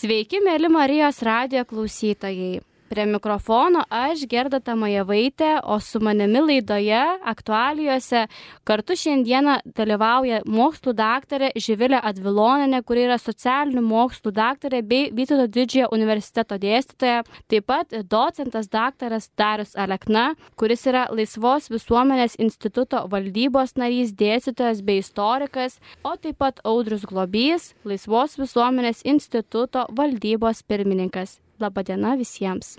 Sveiki, mėly Marijos radio klausytojai. Prie mikrofono aš Gerda Tamajevaitė, o su manimi laidoje aktualijose kartu šiandieną dalyvauja mokslų daktarė Živilė Adviloninė, kuri yra socialinių mokslų daktarė bei Vytauto didžiojo universiteto dėstytoja, taip pat docentas daktaras Darius Alekna, kuris yra Laisvos visuomenės instituto valdybos narys, dėstytojas bei istorikas, o taip pat Audrius Globys, Laisvos visuomenės instituto valdybos pirmininkas. Labadiena visiems.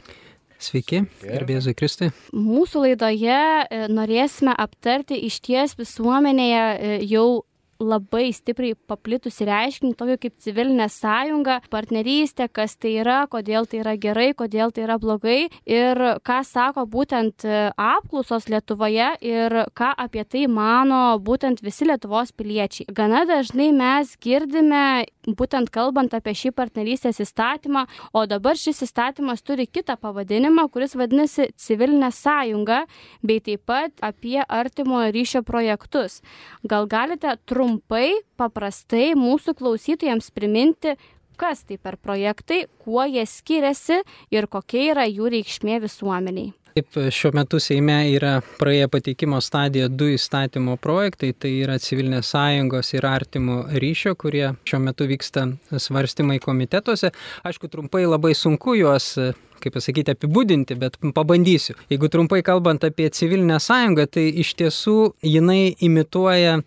Sveiki, gerbėzui Kristui. Mūsų laidoje e, norėsime aptarti iš ties visuomenėje e, jau labai stipriai paplitusi reiškinį, tokio kaip civilinė sąjunga, partnerystė, kas tai yra, kodėl tai yra gerai, kodėl tai yra blogai ir ką sako būtent e, apklausos Lietuvoje ir ką apie tai mano būtent visi Lietuvos piliečiai. Gana dažnai mes girdime, būtent kalbant apie šį partnerystės įstatymą, o dabar šis įstatymas turi kitą pavadinimą, kuris vadinasi civilinė sąjunga, bei taip pat apie artimo ryšio projektus. Gal galite trumpai, paprastai mūsų klausytojams priminti, kas tai per projektai, kuo jie skiriasi ir kokia yra jų reikšmė visuomeniai. Taip, šiuo metu Seime yra praėję pateikimo stadija du įstatymo projektai, tai yra civilinės sąjungos ir artimo ryšio, kurie šiuo metu vyksta svarstymai komitetuose. Aišku, trumpai labai sunku juos kaip pasakyti, apibūdinti, bet pabandysiu. Jeigu trumpai kalbant apie civilinę sąjungą, tai iš tiesų jinai imituoja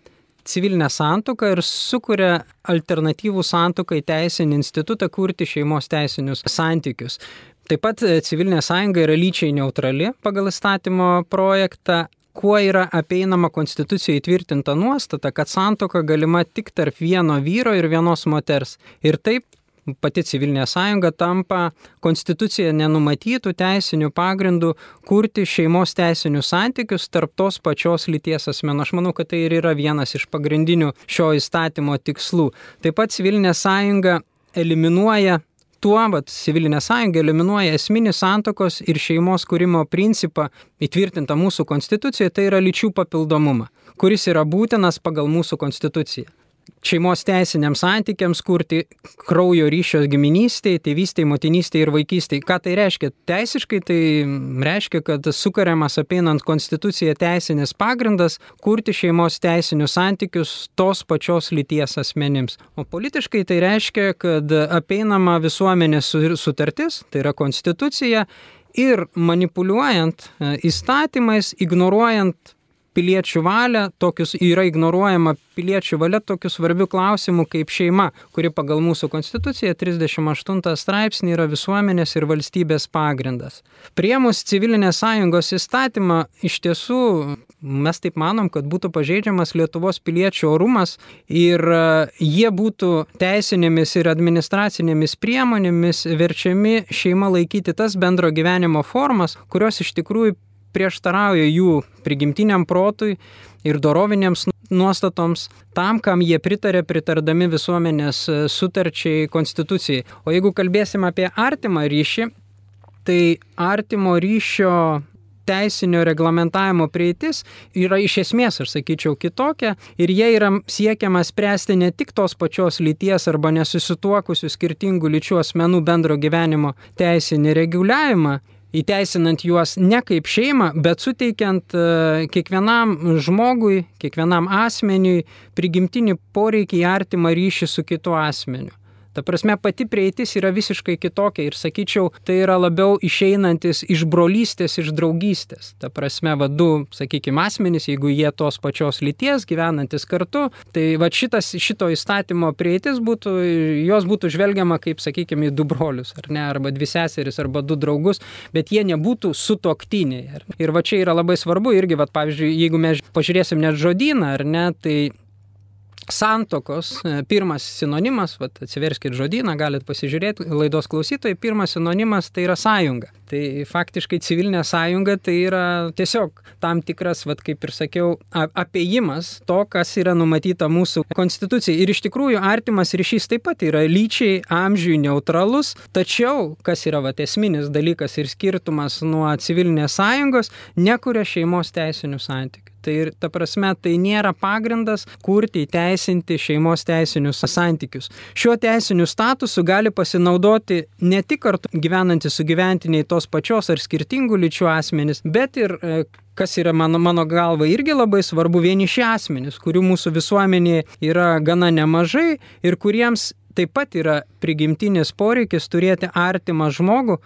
civilinę santuoką ir sukuria alternatyvų santuokai teisinį institutą kurti šeimos teisinius santykius. Taip pat e, civilinė sąjunga yra lyčiai neutrali pagal įstatymo projektą, kuo yra apeinama konstitucijoje įtvirtinta nuostata, kad santoka galima tik tarp vieno vyro ir vienos moters. Ir taip pati civilinė sąjunga tampa konstitucija nenumatytų teisinių pagrindų kurti šeimos teisinius santykius tarp tos pačios lyties asmenų. Aš manau, kad tai ir yra vienas iš pagrindinių šio įstatymo tikslų. Taip pat civilinė sąjunga eliminuoja tuo, vat, civilinė sąjunga eliminuoja esminį santokos ir šeimos kūrimo principą įtvirtintą mūsų konstitucijoje, tai yra lyčių papildomumą, kuris yra būtinas pagal mūsų konstituciją šeimos teisiniams santykiams kurti kraujo ryšio giminystėje, tėvystėje, motinystėje ir vaikystėje. Ką tai reiškia? Teisiškai tai reiškia, kad sukariamas apeinant konstituciją teisinis pagrindas kurti šeimos teisinius santykius tos pačios lyties asmenims. O politiškai tai reiškia, kad apeinama visuomenės sutartis, tai yra konstitucija, ir manipuliuojant e, įstatymais, ignoruojant piliečių valią, tokius yra ignoruojama piliečių valia tokių svarbių klausimų kaip šeima, kuri pagal mūsų konstituciją 38 straipsnį yra visuomenės ir valstybės pagrindas. Priemus civilinės sąjungos įstatymą iš tiesų mes taip manom, kad būtų pažeidžiamas Lietuvos piliečių orumas ir e, jie būtų teisinėmis ir administracinėmis priemonėmis verčiami šeima laikyti tas bendro gyvenimo formas, kurios iš tikrųjų prieštarauja jų prigimtiniam protui ir dorovinėms nuostatoms, tam, kam jie pritarė pritardami visuomenės e, sutarčiai konstitucijai. O jeigu kalbėsim apie artimą ryšį, tai artimo ryšio teisinio reglamentavimo prieitis yra iš esmės, aš sakyčiau, kitokia ir jie yra siekiama spręsti ne tik tos pačios lyties arba nesusituokusių skirtingų lyčių asmenų bendro gyvenimo teisinį reguliavimą įteisinant juos ne kaip šeimą, bet suteikiant e, kiekvienam žmogui, kiekvienam asmeniui prigimtinį poreikį į artimą ryšį su kitu asmeniu. Ta prasme, pati prieitis yra visiškai kitokia ir sakyčiau, tai yra labiau išeinantis iš brolystės, iš draugystės. Ta prasme, vadu, sakykime, asmenys, jeigu jie tos pačios lyties gyvenantis kartu, tai va šitas, šito įstatymo prieitis būtų, jos būtų žvelgiama kaip, sakykime, du brolius, ar ne, arba dvi seseris, arba du draugus, bet jie nebūtų sutoktiniai. Ir va čia yra labai svarbu irgi, va, pavyzdžiui, jeigu mes pažiūrėsim net žodyną, ar ne, tai santokos, e, pirmas sinonimas, vat, atsiverskit žodyną, galit pasižiūrėti, laidos klausytojai, pirmas sinonimas tai yra sąjunga. Tai faktiškai civilinė sąjunga tai yra tiesiog tam tikras, vat, kaip ir sakiau, apėjimas to, kas yra numatyta mūsų konstitucijai. Ir iš tikrųjų artimas ryšys taip pat yra lyčiai, amžiui neutralus, tačiau, kas yra vat, esminis dalykas ir skirtumas nuo civilinės sąjungos, nekuria šeimos teisinių santykių. Tai ir ta prasme, tai nėra pagrindas kurti įteisinti šeimos teisinius santykius. Šiuo teisiniu statusu gali pasinaudoti ne tik kartu gyvenantys sugyventiniai tos pačios ar skirtingų lyčių asmenys, bet ir e, kas yra mano, mano galva irgi labai svarbu, vieniši asmenys, kurių mūsų visuomenėje yra gana nemažai ir kuriems taip pat yra prigimtinis poreikis turėti artimą žmogų,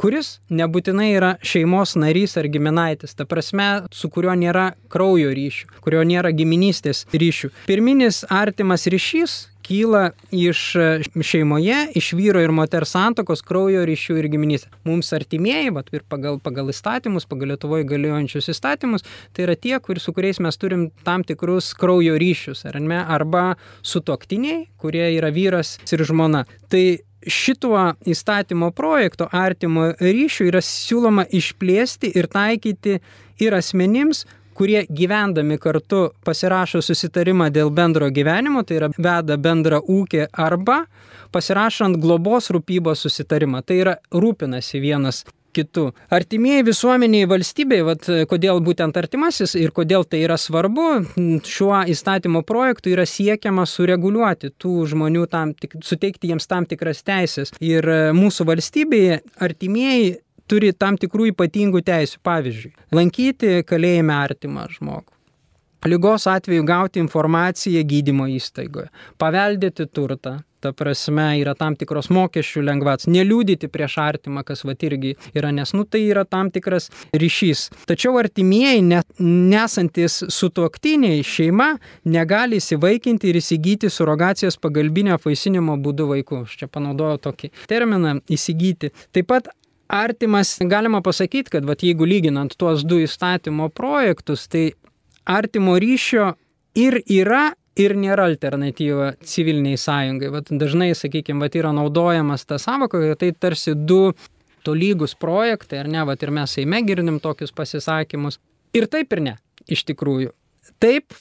kuris nebūtinai yra šeimos narys ar giminaitis, ta prasme, su kuriuo nėra kraujo ryšių, kurio nėra giminystės ryšių. Pirminis artimas ryšys kyla iš šeimoje, iš vyro ir moters santokos, kraujo ryšių ir giminystės. Mums artimieji, vat, ir pagal, pagal įstatymus, pagal Lietuvoje galiojančius įstatymus, tai yra tie, kur, su kuriais mes turim tam tikrus kraujo ryšius, ar ne, arba sutoktiniai, kurie yra vyras ir žmona. Tai šituo įstatymo projektu artimo ryšių yra siūloma išplėsti ir taikyti ir asmenims, kurie gyvendami kartu pasirašo susitarimą dėl bendro gyvenimo, tai yra veda bendrą ūkį arba pasirašant globos rūpybos susitarimą, tai yra rūpinasi vienas kitu. Artimieji visuomeniai valstybei, vat, kodėl būtent artimasis ir kodėl tai yra svarbu, šiuo įstatymo projektu yra siekiama sureguliuoti tų žmonių, tam, tik, suteikti jiems tam tikras teisės. Ir e, mūsų valstybėje artimieji turi tam tikrų ypatingų teisų. Pavyzdžiui, lankyti kalėjime artimą žmogų. Lygos atveju gauti informaciją gydymo įstaigoje, paveldėti turtą, ta prasme yra tam tikros mokesčių lengvats, neliūdyti prieš artimą, kas va irgi yra, nes nu tai yra tam tikras ryšys. Tačiau artimieji, ne, nesantis sutuoktiniai šeima, negali įsivaikinti ir įsigyti surogacijos pagalbinio apvaisinimo būdu vaikų. Aš čia panaudojau tokį terminą įsigyti. Taip pat artimas, galima pasakyti, kad vat, jeigu lyginant tuos du įstatymo projektus, tai artimo ryšio ir yra ir nėra alternatyva civiliniai sąjungai. Vat dažnai, sakykime, vat yra naudojamas ta savoka, kad tai tarsi du tolygus projektai, ar ne, vat ir mes Seime girdim tokius pasisakymus. Ir taip ir ne, iš tikrųjų. Taip,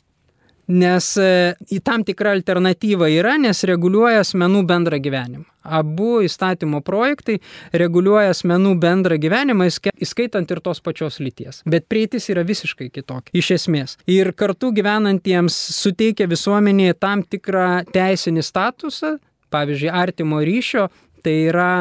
nes e, į tam tikrą alternatyvą yra, nes reguliuoja asmenų bendrą gyvenimą. Abu įstatymo projektai reguliuoja asmenų bendrą gyvenimą, įskaitant ir tos pačios lyties. Bet prieitis yra visiškai kitokia, iš esmės. Ir kartu gyvenantiems suteikia visuomenėje tam tikrą teisinį statusą, pavyzdžiui, artimo ryšio, tai yra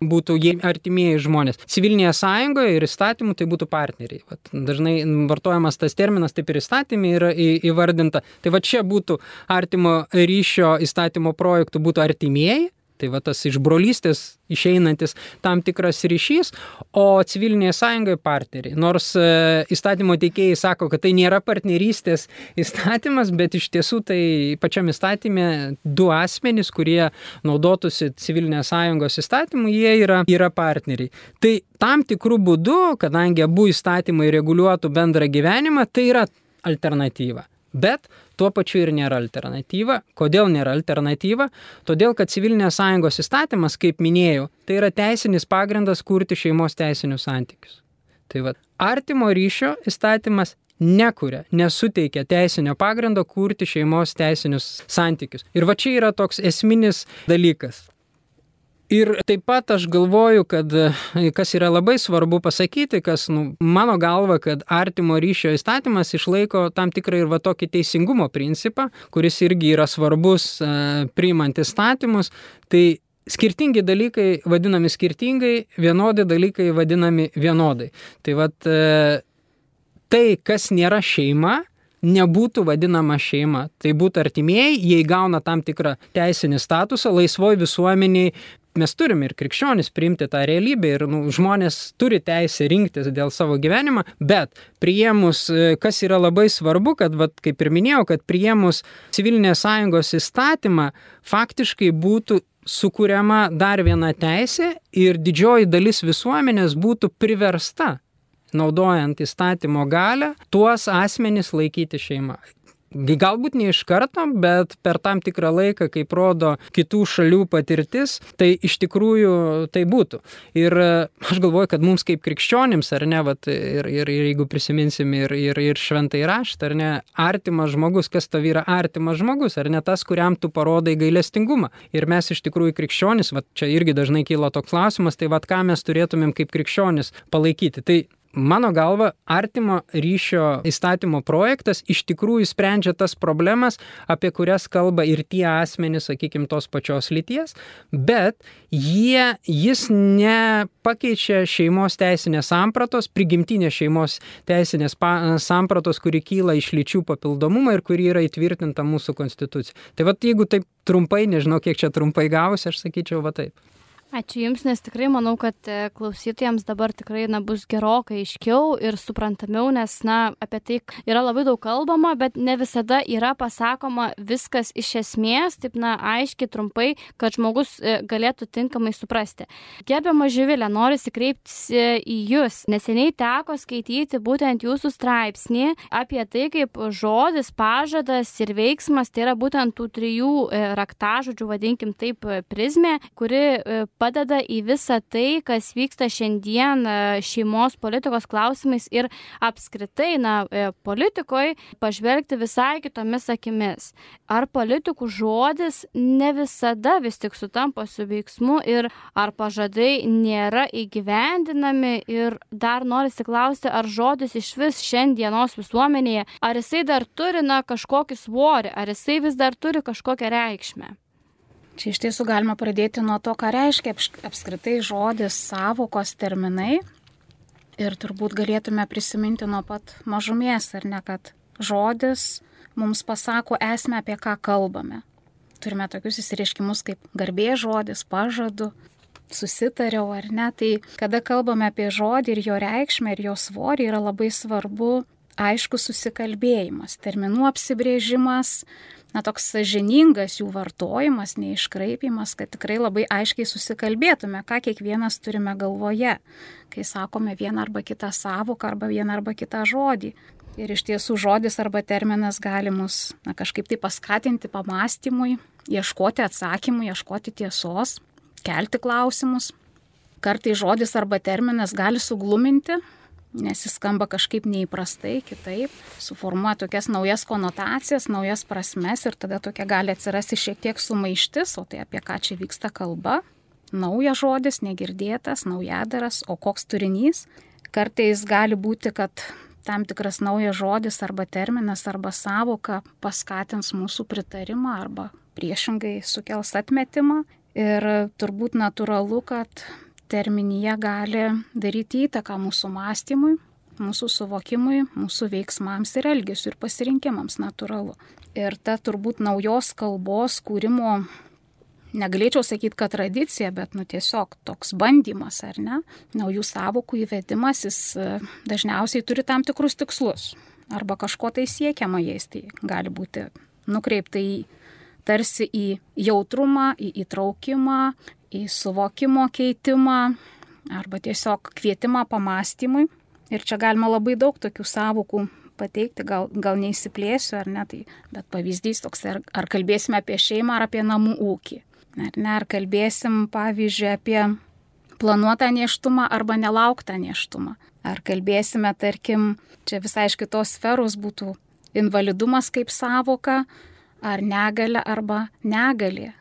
būtų artimieji žmonės. Civilinėje sąjungoje ir įstatymų tai būtų partneriai. Vat, dažnai vartojamas tas terminas taip ir įstatymė yra įvardinta. Tai va čia būtų artimo ryšio įstatymo projektų būtų artimieji, Tai va tas iš brolystės išeinantis tam tikras ryšys, o civilinėje sąjungoje partneriai. Nors e, įstatymo teikėjai sako, kad tai nėra partnerystės įstatymas, bet iš tiesų tai pačiam įstatymė du asmenys, kurie naudotųsi civilinės sąjungos įstatymu, jie yra, yra partneriai. Tai tam tikrų būdų, kadangi abu įstatymai reguliuotų bendrą gyvenimą, tai yra alternatyva. Bet tuo pačiu ir nėra alternatyva. Kodėl nėra alternatyva? Todėl, kad civilinės sąjungos įstatymas, kaip minėjau, tai yra teisinis pagrindas kurti šeimos teisinius santykius. Tai va, artimo ryšio įstatymas nekuria, nesuteikia teisinio pagrindo kurti šeimos teisinius santykius. Ir va čia yra toks esminis dalykas. Ir taip pat aš galvoju, kad e, kas yra labai svarbu pasakyti, kas nu, mano galva, kad artimo ryšio įstatymas išlaiko tam tikrą ir va tokį teisingumo principą, kuris irgi yra svarbus e, priimant įstatymus. Tai skirtingi dalykai vadinami skirtingai, vienodi dalykai vadinami vienodai. Tai vad e, tai, kas nėra šeima, nebūtų vadinama šeima. Tai būtų artimieji, jie įgauna tam tikrą teisinį statusą, laisvoj visuomeniai mes turim ir krikščionis priimti tą realybę ir nu, žmonės turi teisę rinktis dėl savo gyvenimą, bet priėmus, e, kas yra labai svarbu, kad, vat, kaip ir minėjau, kad priėmus civilinės sąjungos įstatymą faktiškai būtų sukūriama dar viena teisė ir didžioji dalis visuomenės būtų priversta, naudojant įstatymo galę, tuos asmenys laikyti šeimą galbūt ne iš karto, bet per tam tikrą laiką, kaip rodo kitų šalių patirtis, tai iš tikrųjų tai būtų. Ir aš galvoju, kad mums kaip krikščionims, ar ne, vat, ir, ir, ir jeigu prisiminsim ir, ir, ir šventai raštą, ar ne, artimas žmogus, kas tavi yra artimas žmogus, ar ne tas, kuriam tu parodai gailestingumą. Ir mes iš tikrųjų krikščionis, vat, čia irgi dažnai kyla toks klausimas, tai vad ką mes turėtumėm kaip krikščionis palaikyti. Tai mano galva, artimo ryšio įstatymo projektas iš tikrųjų sprendžia tas problemas, apie kurias kalba ir tie asmenys, sakykime, tos pačios lyties, bet jie, jis nepakeičia šeimos teisinės sampratos, prigimtinės šeimos teisinės sampratos, kuri kyla iš lyčių papildomumo ir kuri yra įtvirtinta mūsų konstitucija. Tai vad, jeigu taip trumpai, nežinau, kiek čia trumpai gausi, aš sakyčiau, va taip. Ačiū Jums, nes tikrai manau, kad e, klausytojams dabar tikrai na, bus gerokai aiškiau ir suprantamiau, nes na, apie tai yra labai daug kalbama, bet ne visada yra pasakoma viskas iš esmės, taip na, aiškiai, trumpai, kad žmogus e, galėtų tinkamai suprasti. Gerbiama Živilė, noriu įsikreipti e, į Jūs. Neseniai teko skaityti būtent Jūsų straipsnį apie tai, kaip žodis, pažadas ir veiksmas, tai yra būtent tų trijų raktažodžių, vadinkim taip, prizmė, kuri padeda į visą tai, kas vyksta šiandien e, šeimos politikos klausimais ir apskritai, na, e, politikoje pažvelgti visai kitomis akimis. Ar politikų žodis ne visada vis tik sutampa su veiksmu ir ar pažadai nėra įgyvendinami ir dar norisi klausti, ar žodis iš vis šiandienos visuomenėje, ar jisai dar turi, na, kažkokį svorį, ar jisai vis dar turi kažkokią reikšmę. Čia iš tiesų galima pradėti nuo to, ką reiškia apskritai žodis, savokos terminai. Ir turbūt galėtume prisiminti nuo pat mažumės, ar ne, kad žodis mums pasako esmę, apie ką kalbame. Turime tokius įsireiškimus kaip garbė žodis, pažadu, susitariau ar ne. Tai kada kalbame apie žodį ir jo reikšmę ir jo svorį, yra labai svarbu aiškus susikalbėjimas, terminų apsibrėžimas, na, toks sažiningas jų vartojimas, neiškraipimas, kad tikrai labai aiškiai susikalbėtume, ką kiekvienas turime galvoje, kai sakome vieną arba kitą savoką arba vieną arba kitą žodį. Ir iš tiesų žodis arba terminas gali mus na, kažkaip tai paskatinti pamastymui, ieškoti atsakymų, ieškoti tiesos, kelti klausimus. Kartai žodis arba terminas gali sugluminti, nes jis skamba kažkaip neįprastai, kitaip, suformuoja tokias naujas konotacijas, naujas prasmes ir tada tokia gali atsirasti šiek tiek sumaištis, o tai apie ką čia vyksta kalba. Naujas žodis, negirdėtas, naujadaras, o koks turinys. Kartais gali būti, kad tam tikras naujas žodis arba terminas arba savoka paskatins mūsų pritarimą arba priešingai sukels atmetimą. Ir turbūt natūralu, kad terminija gali daryti įtaką mūsų mąstymui, mūsų suvokimui, mūsų veiksmams ir elgesiu ir pasirinkimams natūralu. Ir ta turbūt naujos kalbos kūrimo, negalėčiau sakyti, kad tradicija, bet nu tiesiog toks bandymas, ar ne, naujų savokų įvedimas, jis e, dažniausiai turi tam tikrus tikslus. Arba kažko tai siekiama jais, tai gali būti nukreipta į tarsi į jautrumą, į įtraukimą, į suvokimo keitimą arba tiesiog kvietimą pamastymui. Ir čia galima labai daug tokių savokų pateikti, gal, gal neįsiplėsiu ar ne, tai, bet pavyzdys toks, ar, ar kalbėsime apie šeimą ar apie namų ūkį. Ar ne, ar kalbėsim, pavyzdžiui, apie planuotą neštumą arba nelauktą neštumą. Ar kalbėsime, tarkim, čia visai iš kitos sferos būtų invalidumas kaip savoka, ar negalė arba negalė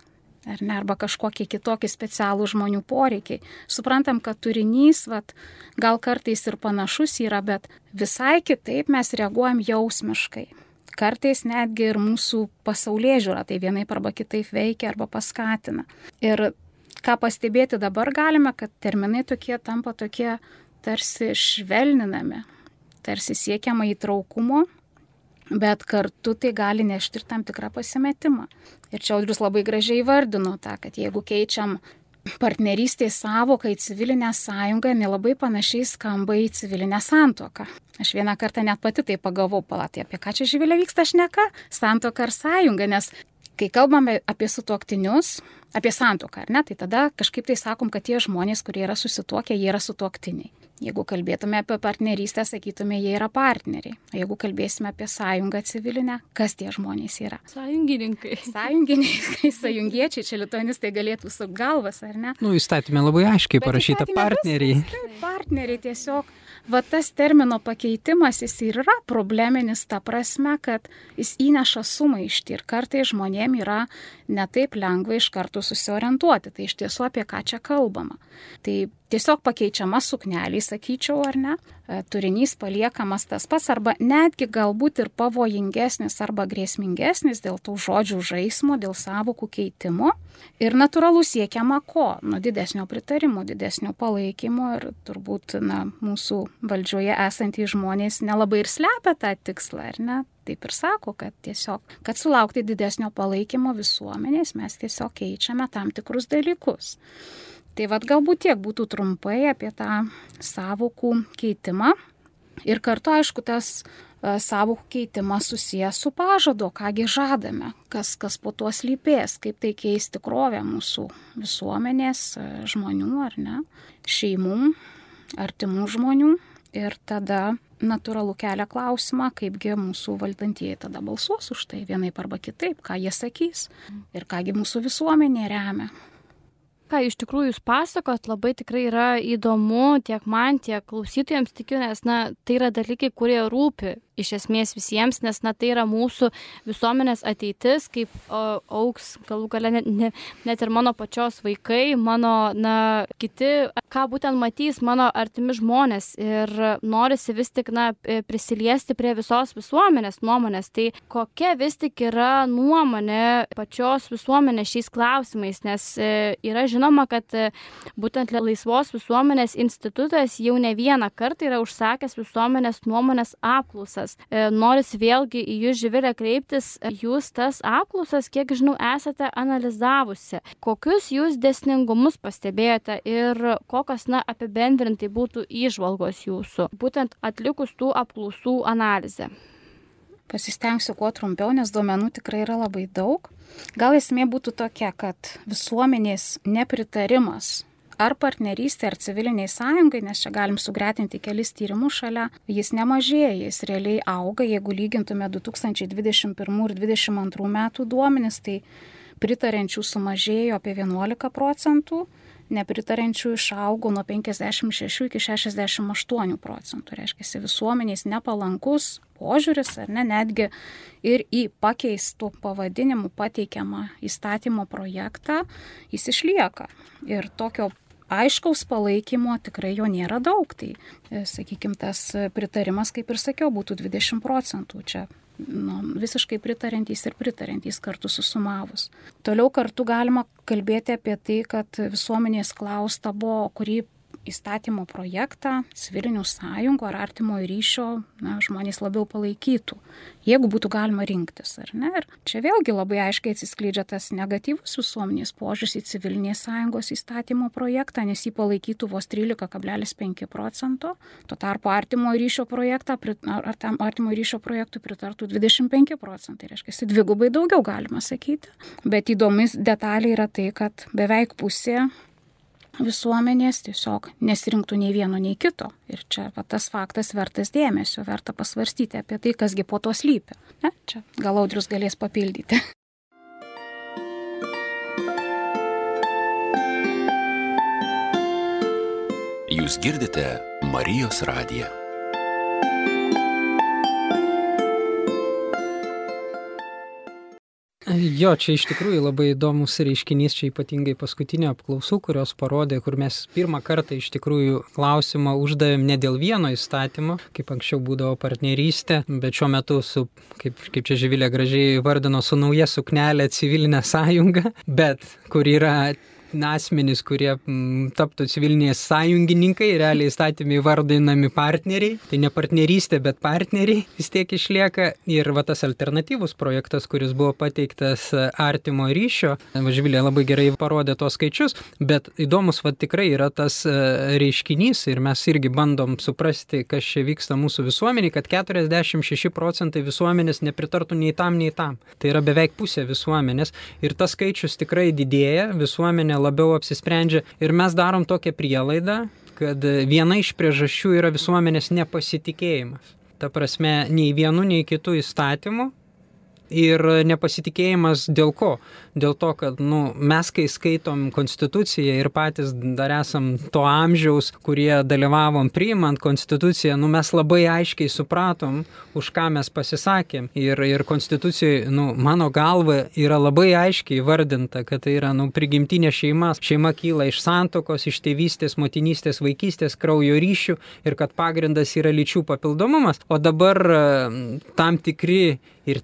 ar ne, arba kažkokie kitokie specialų žmonių poreikiai. Suprantam, kad turinys, vat, gal kartais ir panašus yra, bet visai kitaip mes reaguojam jausmiškai. Kartais netgi ir mūsų pasaulyje žiūra tai vienaip arba kitaip veikia arba paskatina. Ir ką pastebėti dabar galime, kad terminai tokie tampa tokie tarsi švelninami, tarsi siekiama įtraukumo, bet kartu tai gali nešti ir tam tikrą pasimetimą. Ir čia Audrius labai gražiai vardino tą, kad jeigu keičiam partnerystės savoką į civilinę sąjungą, nelabai panašiai skamba į civilinę santoką. Aš vieną kartą net pati tai pagavau, palatai, apie ką čia žyvilė vyksta šneka, santoka ar sąjunga, nes kai kalbame apie sutuoktinius, apie santoką, ar ne, tai tada kažkaip tai sakom, kad tie žmonės, kurie yra susituokę, jie yra sutuoktiniai. Jeigu kalbėtume apie partnerystę, sakytume, jie yra partneriai. O jeigu kalbėsime apie sąjungą civilinę, kas tie žmonės yra? Sąjungininkai. Sąjungininkai, sąjungiečiai, čia lituanistai galėtų su galvas, ar ne? Nu, įstatymė labai aiškiai Bet parašyta partneriai. viskas, taip, partneriai tiesiog. Va tas termino pakeitimas, jis ir yra probleminis ta prasme, kad jis įneša sumaištį ir kartai žmonėm yra netaip lengva iš karto susiorientuoti. Tai iš tiesų apie ką čia kalbama. Tai tiesiog pakeičiama suknelį, sakyčiau, ar ne? E, Turinys paliekamas tas pats arba netgi galbūt ir pavojingesnis arba grėsmingesnis dėl tų žodžių žaismo, dėl savokų keitimo. Ir natūralu siekiama ko? Nu, didesnio pritarimo, didesnio palaikymo ir turbūt na, mūsų valdžioje esantys žmonės nelabai ir slepia tą tikslą, ar ne? Taip ir sako, kad tiesiog, kad sulaukti didesnio palaikymo visuomenės, mes tiesiog keičiame tam tikrus dalykus. Tai vad galbūt tiek būtų trumpai apie tą savokų keitimą. Ir kartu, aišku, tas e, savokų keitimas susijęs su pažadu, kągi žadame, kas, kas po tuo slypės, kaip tai keis tikrovę mūsų visuomenės, e, žmonių ar ne, šeimų, artimų žmonių. Ir tada natūralu kelia klausimą, kaipgi mūsų valdantieji tada balsuos už tai vienaip arba kitaip, ką jie sakys ir kągi mūsų visuomenė remia. Ką iš tikrųjų jūs pasakot, labai tikrai yra įdomu tiek man, tiek klausytojams tikiu, nes na, tai yra dalykai, kurie rūpi iš esmės visiems, nes na, tai yra mūsų visuomenės ateitis, kaip o, auks galų gale net, ne, net ir mano pačios vaikai, mano na, kiti, ką būtent matys mano artimi žmonės. Ir norisi vis tik na, prisiliesti prie visos visuomenės nuomonės. Tai kokia vis tik yra nuomonė pačios visuomenės šiais klausimais, nes e, yra žinoma, kad e, būtent laisvos visuomenės institutas jau ne vieną kartą yra užsakęs visuomenės nuomonės apklausas apklausas. E, Noris vėlgi į jūs živilę kreiptis, jūs tas apklausas, kiek žinau, esate analizavusi. Kokius jūs desningumus pastebėjote ir kokios, na, apibendrintai būtų įžvalgos jūsų, būtent atlikus tų apklausų analizę. Pasistengsiu kuo trumpiau, nes duomenų tikrai yra labai daug. Gal esmė būtų tokia, kad visuomenės nepritarimas ar partnerystė, ar civiliniai sąjungai, nes čia galim sugretinti kelis tyrimus šalia, jis nemažėja, jis realiai auga, jeigu lygintume 2021 ir 2022 metų duomenis, tai pritarenčių sumažėjo apie 11 procentų, nepritarenčių išaugo nuo 56 iki 68 procentų. Reiškia, visuomeniais nepalankus požiūris, ar ne, netgi ir į pakeistų pavadinimų pateikiamą įstatymo projektą, jis išlieka. Ir tokio aiškaus palaikymo tikrai jo nėra daug. Tai, sakykime, tas pritarimas, kaip ir sakiau, būtų 20 procentų. Čia nu, visiškai pritarintys ir pritarintys kartu susumavus. Toliau kartu galima kalbėti apie tai, kad visuomenės klausta buvo, kurį įstatymo projektą civilinių sąjungų ar artimojo ryšio na, žmonės labiau palaikytų, jeigu būtų galima rinktis, ar ne? Ir čia vėlgi labai aiškiai atsiskleidžia tas negatyvus visuomenės požiūris į civilinės sąjungos įstatymo projektą, nes jį palaikytų vos 13,5 procento, tuo tarpu artimojo ryšio projektą, ar tam artimojo ryšio projektui pritartų 25 procentai, reiškia, dvigubai daugiau galima sakyti. Bet įdomis detalė yra tai, kad beveik pusė visuomenės tiesiog nesirinktų nei vieno, nei kito. Ir čia va, tas faktas vertas dėmesio, verta pasvarstyti apie tai, kasgi po to slypi. Ne? Čia gal audrius galės papildyti. Jūs girdite Marijos radiją. Jo, čia iš tikrųjų labai įdomus reiškinys, čia ypatingai paskutinio apklausų, kurios parodė, kur mes pirmą kartą iš tikrųjų klausimą uždavėm ne dėl vieno įstatymo, kaip anksčiau būdavo partnerystė, bet šiuo metu su, kaip, kaip čia Živilė gražiai vardino, su nauja suknelė civilinė sąjunga, bet kur yra asmenys, kurie m, mm, taptų civiliniai sąjungininkai, realiai įstatymai vardinami partneriai, tai ne partnerystė, bet partneriai vis tiek išlieka. Ir va tas alternatyvus projektas, kuris buvo pateiktas artimo ryšio, Važvilė labai gerai parodė tos skaičius, bet įdomus va tikrai yra tas e, reiškinys ir mes irgi bandom suprasti, kas čia vyksta mūsų visuomeniai, kad 46 procentai visuomenės nepritartų nei tam, nei tam. Tai yra beveik pusė visuomenės ir tas skaičius tikrai didėja, visuomenė labiau apsisprendžia ir mes darom tokią prielaidą, kad viena iš priežasčių yra visuomenės nepasitikėjimas. Ta prasme, nei vienu, nei kitų įstatymų Ir nepasitikėjimas dėl ko? Dėl to, kad nu, mes, kai skaitom konstituciją ir patys dar esam to amžiaus, kurie dalyvavom priimant konstituciją, nu, mes labai aiškiai supratom, už ką mes pasisakėm. Ir, ir konstitucijoje, nu, mano galva, yra labai aiškiai vardinta, kad tai yra nu, prigimtinė šeima. Šeima kyla iš santokos, iš tėvystės, motinystės, vaikystės, kraujo ryšių ir kad pagrindas yra lyčių papildomumas. O dabar tam tikri ir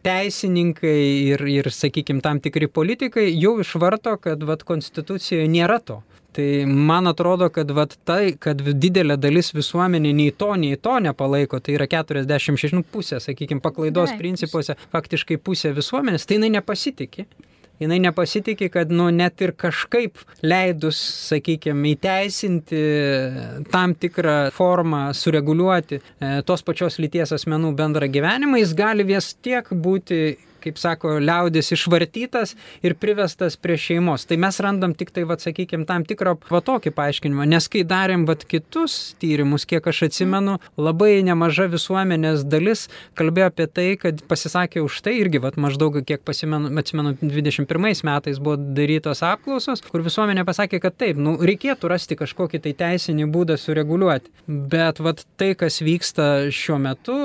teisininkai, ir, ir sakykime, tam tikri politikai jau išvarto, kad vat, konstitucijoje nėra to. Tai man atrodo, kad vat, tai, kad didelė dalis visuomenė nei to, nei to nepalaiko, tai yra 46 nu, pusė, sakykime, paklaidos Beveik. principuose, faktiškai pusė visuomenės, tai jinai nepasitikė jinai nepasitikė, kad nu, net ir kažkaip leidus, sakykime, įteisinti tam tikrą formą, sureguliuoti e, tos pačios lyties asmenų bendrą gyvenimą, jis gali vis tiek būti kaip sako, liaudis išvartytas ir privestas prie šeimos. Tai mes randam tik tai, vad sakykime, tam tikrą va tokį paaiškinimą, nes kai darėm vad kitus tyrimus, kiek aš atsimenu, labai nemaža visuomenės dalis kalbėjo apie tai, kad pasisakė už tai irgi, vad maždaug, kiek pasimenu, atsimenu, 21 metais buvo darytos apklausos, kur visuomenė pasakė, kad taip, nu, reikėtų rasti kažkokį tai teisinį būdą sureguliuoti. Bet vad tai, kas vyksta šiuo metu,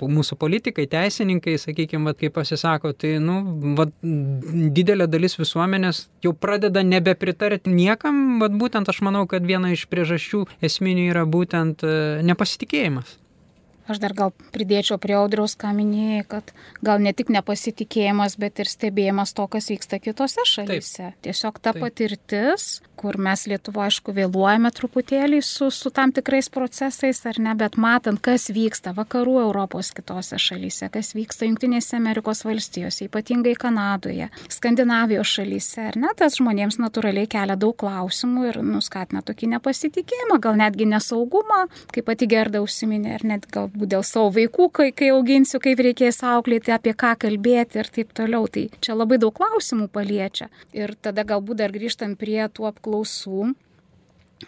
mūsų politikai, teisininkai, sakykime, vad kaip pasisakė, sako, tai, nu, va, didelė dalis visuomenės jau pradeda nebepritarti niekam, bet būtent aš manau, kad viena iš priežasčių esminių yra būtent e, nepasitikėjimas. Aš dar gal pridėčiau prie audriaus, ką minėjai, kad gal ne tik nepasitikėjimas, bet ir stebėjimas to, kas vyksta kitose šalyse. Taip. Tiesiog ta Taip. patirtis, kur mes Lietuvo, aišku, vėluojame truputėlį su, su tam tikrais procesais, ar ne, bet matant, kas vyksta vakarų Europos kitose šalyse, kas vyksta Junktinėse Amerikos valstijose, ypatingai Kanadoje, Skandinavijos šalyse, ar ne, tas žmonėms natūraliai kelia daug klausimų ir nuskatina tokį nepasitikėjimą, gal netgi nesaugumą, kaip pati gerda užsiminė, ar net gal galbūt dėl savo vaikų, kai, kai auginsiu, kaip reikės auklėti, apie ką kalbėti ir taip toliau. Tai čia labai daug klausimų paliečia. Ir tada galbūt dar grįžtant prie tų apklausų,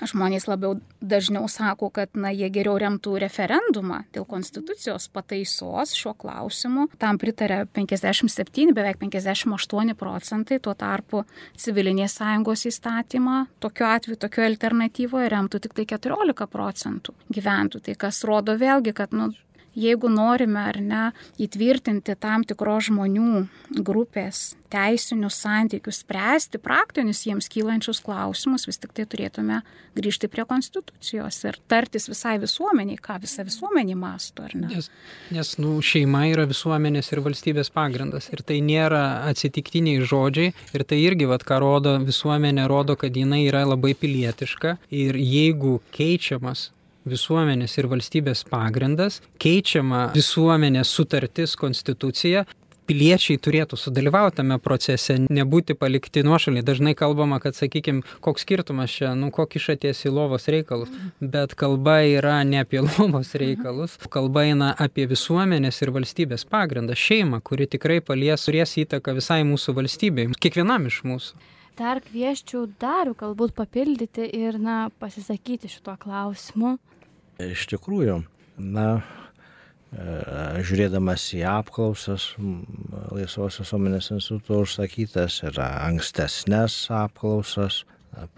Žmonės labiau dažniau sako, kad na, jie geriau remtų referendumą dėl konstitucijos pataisos šiuo klausimu. Tam pritarė 57, beveik 58 procentai, tuo tarpu civilinės sąjungos įstatymą tokiu atveju, tokio alternatyvoje remtų tik tai 14 procentų gyventojų. Tai kas rodo vėlgi, kad nu, jeigu norime ar ne įtvirtinti tam tikros žmonių grupės teisinius santykius, spręsti praktinius jiems kylančius klausimus, vis tik tai turėtume grįžti prie konstitucijos ir tartis visai visuomeniai, ką visa visuomenė masto, ar ne? Nes, nes nu, šeima yra visuomenės ir valstybės pagrindas ir tai nėra atsitiktiniai žodžiai ir tai irgi, vad, ką rodo visuomenė, rodo, kad jinai yra labai pilietiška ir jeigu keičiamas visuomenės ir valstybės pagrindas, keičiama visuomenės sutartis, konstitucija, piliečiai turėtų sudalyvauti tame procese, nebūti palikti nuošaliai. Dažnai kalbama, kad, sakykime, koks skirtumas čia, nu, kokį šaties į lovos reikalus. Bet kalba yra ne apie lovos reikalus, kalba eina apie visuomenės ir valstybės pagrindą, šeimą, kuri tikrai palies, turės įtaką visai mūsų valstybei, kiekvienam iš mūsų. Dar kvieščiau dariu galbūt papildyti ir, na, pasisakyti šituo klausimu. Iš tikrųjų, na, e, žiūrėdamas į apklausas Laisvos visuomenės instituto užsakytas ir ankstesnės apklausas,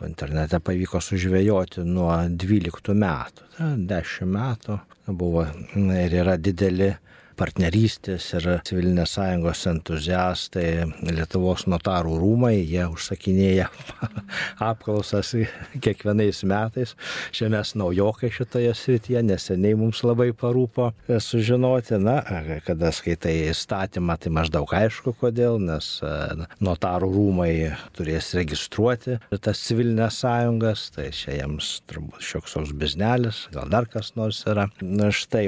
internete pavyko sužvėjoti nuo 12 metų, 10 metų buvo ir yra dideli partnerystės ir civilinės sąjungos entuziastai, Lietuvos notarų rūmai, jie užsakinėja apklausas kiekvienais metais. Čia mes naujokai šitoje srityje, neseniai mums labai parūpo sužinoti, na, kada skaitai įstatymą, tai maždaug aišku kodėl, nes notarų rūmai turės registruoti tas civilinės sąjungas, tai čia jiems turbūt šioks toks biznelis, gal dar kas nors yra. Na štai,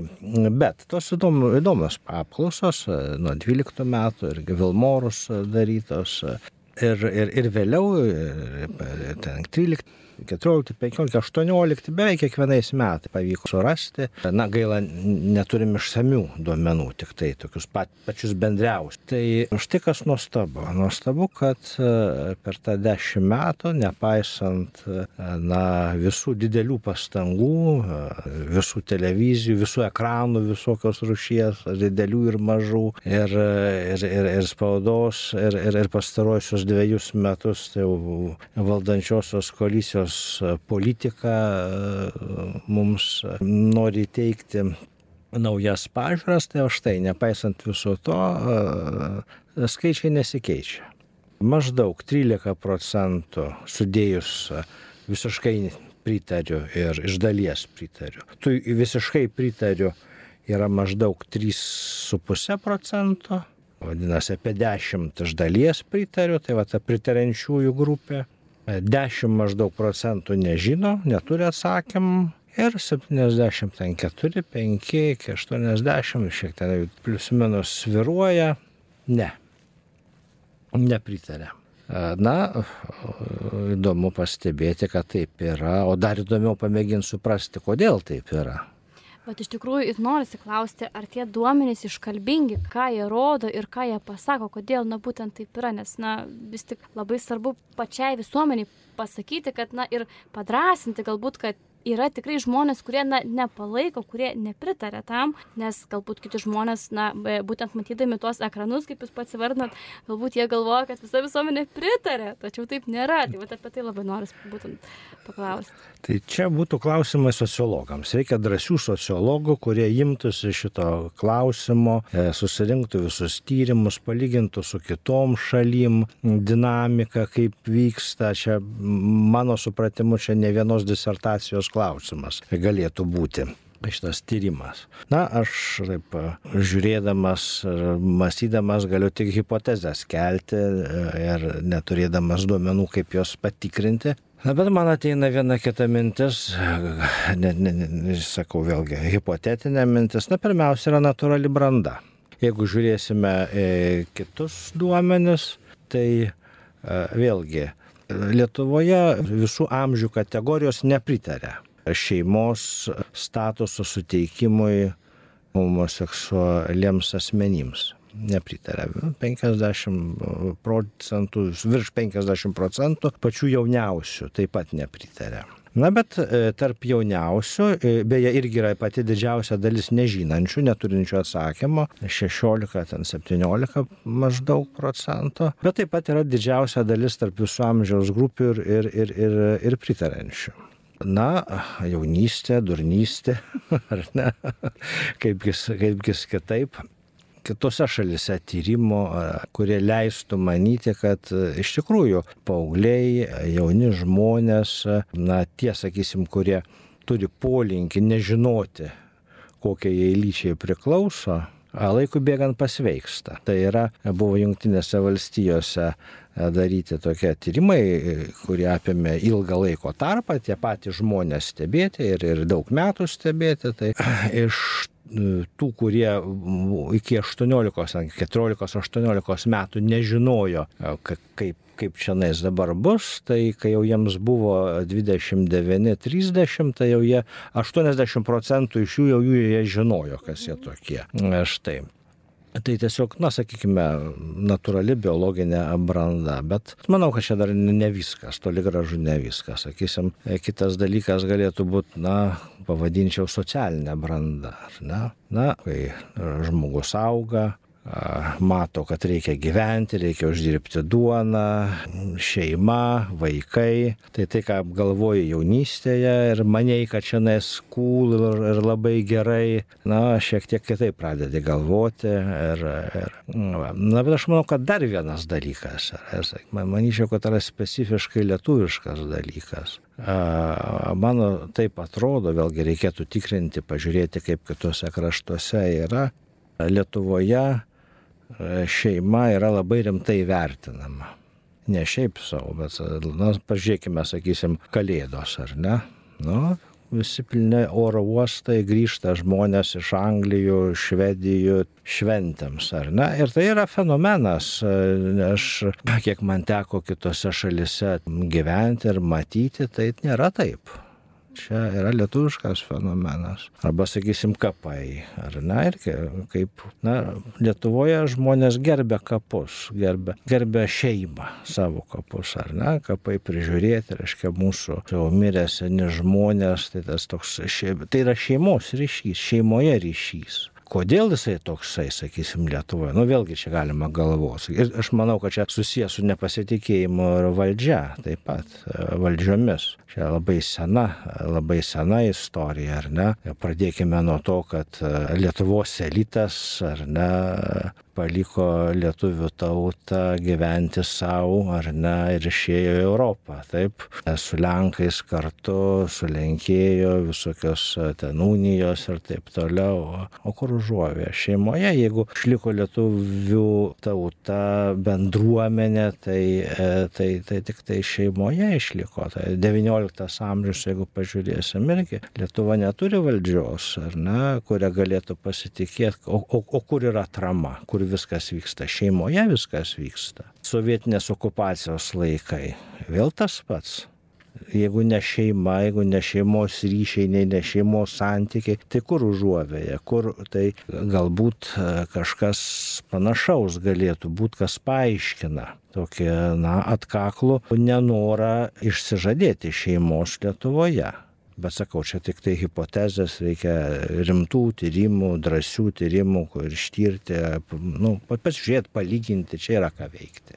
bet tos įdomu, įdomu įdomios apklausos e, nuo 12 metų ir Vilmorus darytos. E, ir, ir, ir vėliau, ten 13 14, 15, 18, beveik kiekvienais metais pavyko surasti. Na gaila, neturim išsamių duomenų, tik tai tokius pat, pačius bendriausius. Tai štai kas nuostabu. Nuostabu, kad e, per tą dešimt metų, nepaisant e, na, visų didelių pastangų, e, visų televizijų, visų ekranų, visokios rušies, didelių ir mažų, ir, ir, ir, ir spaudos, ir, ir, ir pastaruosius dviejus metus tai valdančiosios koalicijos politika mums nori teikti naujas pažiūras, tai už tai, nepaisant viso to, skaičiai nesikeičia. Maždaug 13 procentų sudėjus visiškai pritariu ir iš dalies pritariu. Tu visiškai pritariu yra maždaug 3,5 procento, vadinasi apie 10 iš dalies pritariu, tai va ta pritarenčiųjų grupė. 10 maždaug procentų nežino, neturi atsakymų, ir 74, 5 iki 80, šiek tiek plius minus sviruoja, ne, nepritarė. Na, įdomu pastebėti, kad taip yra, o dar įdomiau pamėginti suprasti, kodėl taip yra. Bet iš tikrųjų ir norisi klausti, ar tie duomenys iškalbingi, ką jie rodo ir ką jie pasako, kodėl, na būtent taip yra, nes, na, vis tik labai svarbu pačiai visuomeniai pasakyti, kad, na, ir padrasinti galbūt, kad yra tikrai žmonės, kurie na, nepalaiko, kurie nepritarė tam, nes galbūt kiti žmonės, na, būtent matydami tuos ekranus, kaip jūs pats vardinat, galbūt jie galvoja, kad visa visuomenė pritarė, tačiau taip nėra. Tai vat, apie tai labai noriu būtent paklausti. Tai čia būtų klausimai sociologams. Reikia drąsių sociologų, kurie imtųsi šito klausimo, e, susirinktų visus tyrimus, palygintų su kitom šalim dinamiką, kaip vyksta. Čia mano supratimu, čia ne vienos disertacijos klausimas galėtų būti šitas tyrimas. Na, aš taip žiūrėdamas, mąstydamas galiu tik hipotezės kelti e, ir neturėdamas duomenų, kaip juos patikrinti. Na, bet man ateina viena kita mintis, ne, ne, ne, sakau vėlgi, hipotetinė mintis. Na, pirmiausia, yra natūrali branda. Jeigu žiūrėsime kitus duomenis, tai e, vėlgi Lietuvoje visų amžių kategorijos nepritarė šeimos statuso suteikimui homoseksualiems asmenims. Nepritarė. 50 procentų, virš 50 procentų pačių jauniausių taip pat nepritarė. Na, bet e, tarp jauniausių, e, beje, irgi yra pati didžiausia dalis nežinančių, neturinčių atsakymo, 16, ten 17 maždaug procentų, bet taip pat yra didžiausia dalis tarp visų amžiaus grupių ir, ir, ir, ir, ir pritarančių. Na, jaunystė, durnystė, ar ne, kaipgis, kaipgis kitaip kitose šalise tyrimų, kurie leistų manyti, kad iš tikrųjų paaugliai, jauni žmonės, na tie, sakysim, kurie turi polinkį nežinoti, kokie jie lyčiai priklauso, laikui bėgant pasveiksta. Tai yra, buvo Junktinėse valstijose daryti tokie tyrimai, kurie apėmė ilgą laiko tarpą, tie patys žmonės stebėti ir, ir daug metų stebėti. Tai iš tų, kurie iki 18, 14-18 metų nežinojo, kaip, kaip čia nais dabar bus, tai kai jau jiems buvo 29-30, tai jau jie 80 procentų iš jų jau jie žinojo, kas jie tokie. Štai. Tai tiesiog, na, sakykime, natūrali biologinė branda, bet manau, kad čia dar ne viskas, toli gražu ne viskas. Sakysim, kitas dalykas galėtų būti, na, pavadinčiau socialinė branda, ar ne? Na, kai žmogus auga, mato, kad reikia gyventi, reikia uždirbti duoną, šeima, vaikai. Tai tai, ką apgalvoji jaunystėje ir maniai, kad čia nes cool ir, ir labai gerai, na, šiek tiek kitaip pradedi galvoti. Ir, ir, na, bet aš manau, kad dar vienas dalykas, manyčiau, kad tai yra specifiškai lietuviškas dalykas. Mano taip atrodo, vėlgi reikėtų tikrinti, pažiūrėti, kaip kitose kraštuose yra. Lietuvoje šeima yra labai rimtai vertinama. Ne šiaip savo, bet, na, pažiūrėkime, sakysim, kalėdos, ar ne? Nu, visi pilni oro uostai, grįžta žmonės iš Anglijų, Švedijų šventėms, ar ne? Ir tai yra fenomenas. Aš, kiek man teko kitose šalise gyventi ir matyti, tai nėra taip. Čia yra lietuviškas fenomenas. Arba, sakysim, kapai. Ar ne? Ir kaip, na, Lietuvoje žmonės gerbė kapus, gerbė, gerbė šeimą savo kapus, ar ne? Kapai prižiūrėti, reiškia, mūsų jau mirę seni žmonės, tai tas toks, šeim, tai yra šeimos ryšys, šeimoje ryšys. Kodėl jisai toksai, sakysim, Lietuvoje? Nu, vėlgi čia galima galvos. Ir aš manau, kad čia susijęs su nepasitikėjimu ir valdžia, taip pat valdžiomis. Čia labai sena, labai sena istorija, ar ne? Pradėkime nuo to, kad Lietuvos elitas, ar ne, paliko lietuvių tautą gyventi savo, ar ne, ir išėjo į Europą. Taip, su Lenkais kartu, sulenkėjo visokios ten unijos ir taip toliau. O kur užuovė? Šeimoje, jeigu išliko lietuvių tauta, bendruomenė, tai, tai, tai tik tai šeimoje išliko. Tai 19 amžius, jeigu pažiūrėsim, irgi Lietuva neturi valdžios, ar ne, kurią galėtų pasitikėti, o, o, o kur yra trama, kur viskas vyksta, šeimoje viskas vyksta. Sovietinės okupacijos laikai, vėl tas pats. Jeigu ne šeima, jeigu ne šeimos ryšiai, nei ne šeimos santykiai, tai kur užuovėja, kur tai galbūt kažkas panašaus galėtų būti, kas paaiškina tokį, na, atkaklų nenorą išsižadėti šeimos Lietuvoje. Bet sakau, čia tik tai hipotezės, reikia rimtų tyrimų, drąsių tyrimų, kur ištirti, nu, pasižiūrėti, palyginti, čia yra ką veikti.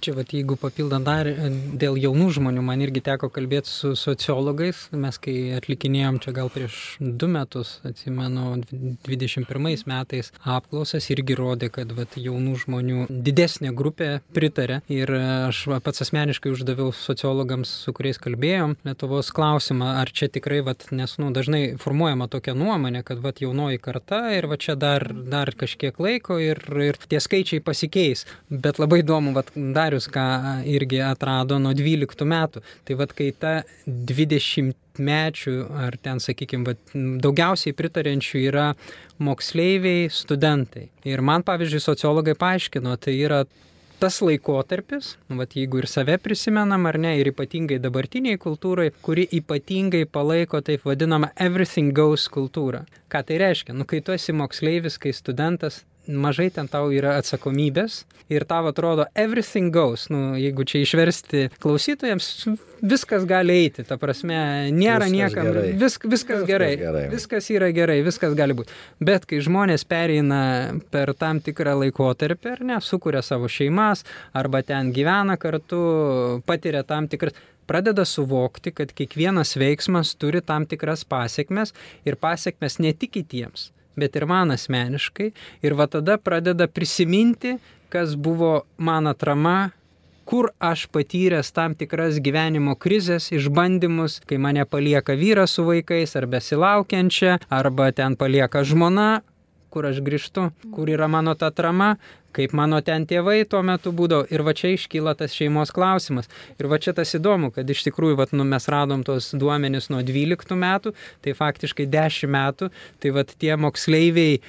Čia, vat, jeigu papildant dar dėl jaunų žmonių, man irgi teko kalbėti su sociologais. Mes, kai atlikinėjom čia gal prieš du metus, atsimenu, 21 metais apklausas irgi rodė, kad vat, jaunų žmonių didesnė grupė pritarė. Ir aš pats asmeniškai uždaviau sociologams, su kuriais kalbėjom, Lietuvos klausimą, ar čia tikrai, vat, nes nu, dažnai formuojama tokia nuomonė, kad vat, jaunoji karta ir va čia dar, dar kažkiek laiko ir, ir tie skaičiai pasikeis. Bet labai įdomu, vat, dar Darius, ką irgi atrado nuo 12 metų. Tai vad, kai ta 20 mečių, ar ten, sakykime, daugiausiai pritarenčių yra moksleiviai, studentai. Ir man, pavyzdžiui, sociologai paaiškino, tai yra tas laikotarpis, vat, jeigu ir save prisimenam ar ne, ir ypatingai dabartiniai kultūrai, kuri ypatingai palaiko taip vadinamą everything goes kultūrą. Ką tai reiškia? Nu, kai tu esi moksleivis, kai studentas, mažai ten tau yra atsakomybės ir tau atrodo everything goes, nu, jeigu čia išversti klausytojams, viskas gali eiti, ta prasme, nėra viskas niekam, gerai. Vis, viskas, viskas gerai, gerai, viskas yra gerai, viskas gali būti. Bet kai žmonės pereina per tam tikrą laikotarpį, ar ne, sukuria savo šeimas, arba ten gyvena kartu, patiria tam tikras pradeda suvokti, kad kiekvienas veiksmas turi tam tikras pasiekmes ir pasiekmes ne tik kitiems, bet ir man asmeniškai. Ir va tada pradeda prisiminti, kas buvo man atrama, kur aš patyręs tam tikras gyvenimo krizės, išbandymus, kai mane palieka vyras su vaikais ar besilaukiančia, arba ten palieka žmona, kur aš grįžtu, kur yra mano ta trama, kaip mano ten tėvai tuo metu būdavo. Ir va čia iškyla tas šeimos klausimas. Ir va čia tas įdomu, kad iš tikrųjų vat, nu, mes radom tos duomenis nuo 12 metų, tai faktiškai 10 metų, tai va tie moksleiviai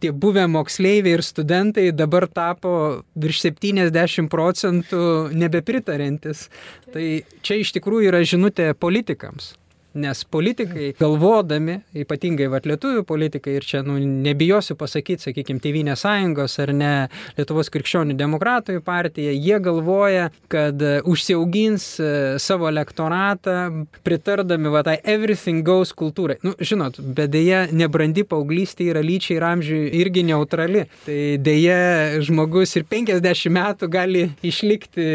tie buvę moksleiviai ir studentai dabar tapo virš 70 procentų nebepritarintis. Tai čia iš tikrųjų yra žinutė politikams. Nes politikai, galvodami, ypatingai vat, lietuvių politikai, ir čia nu, nebijosiu pasakyti, sakykime, Tevinės sąjungos ar ne Lietuvos krikščionių demokratojų partija, jie galvoja, kad e, užsiaugins e, savo elektoratą, pritardami va tai everything goes kultūrai. Nu, žinot, bet dėja, nebrandi paauglystė yra lyčiai ir amžiui irgi neutrali. Tai dėja, žmogus ir 50 metų gali išlikti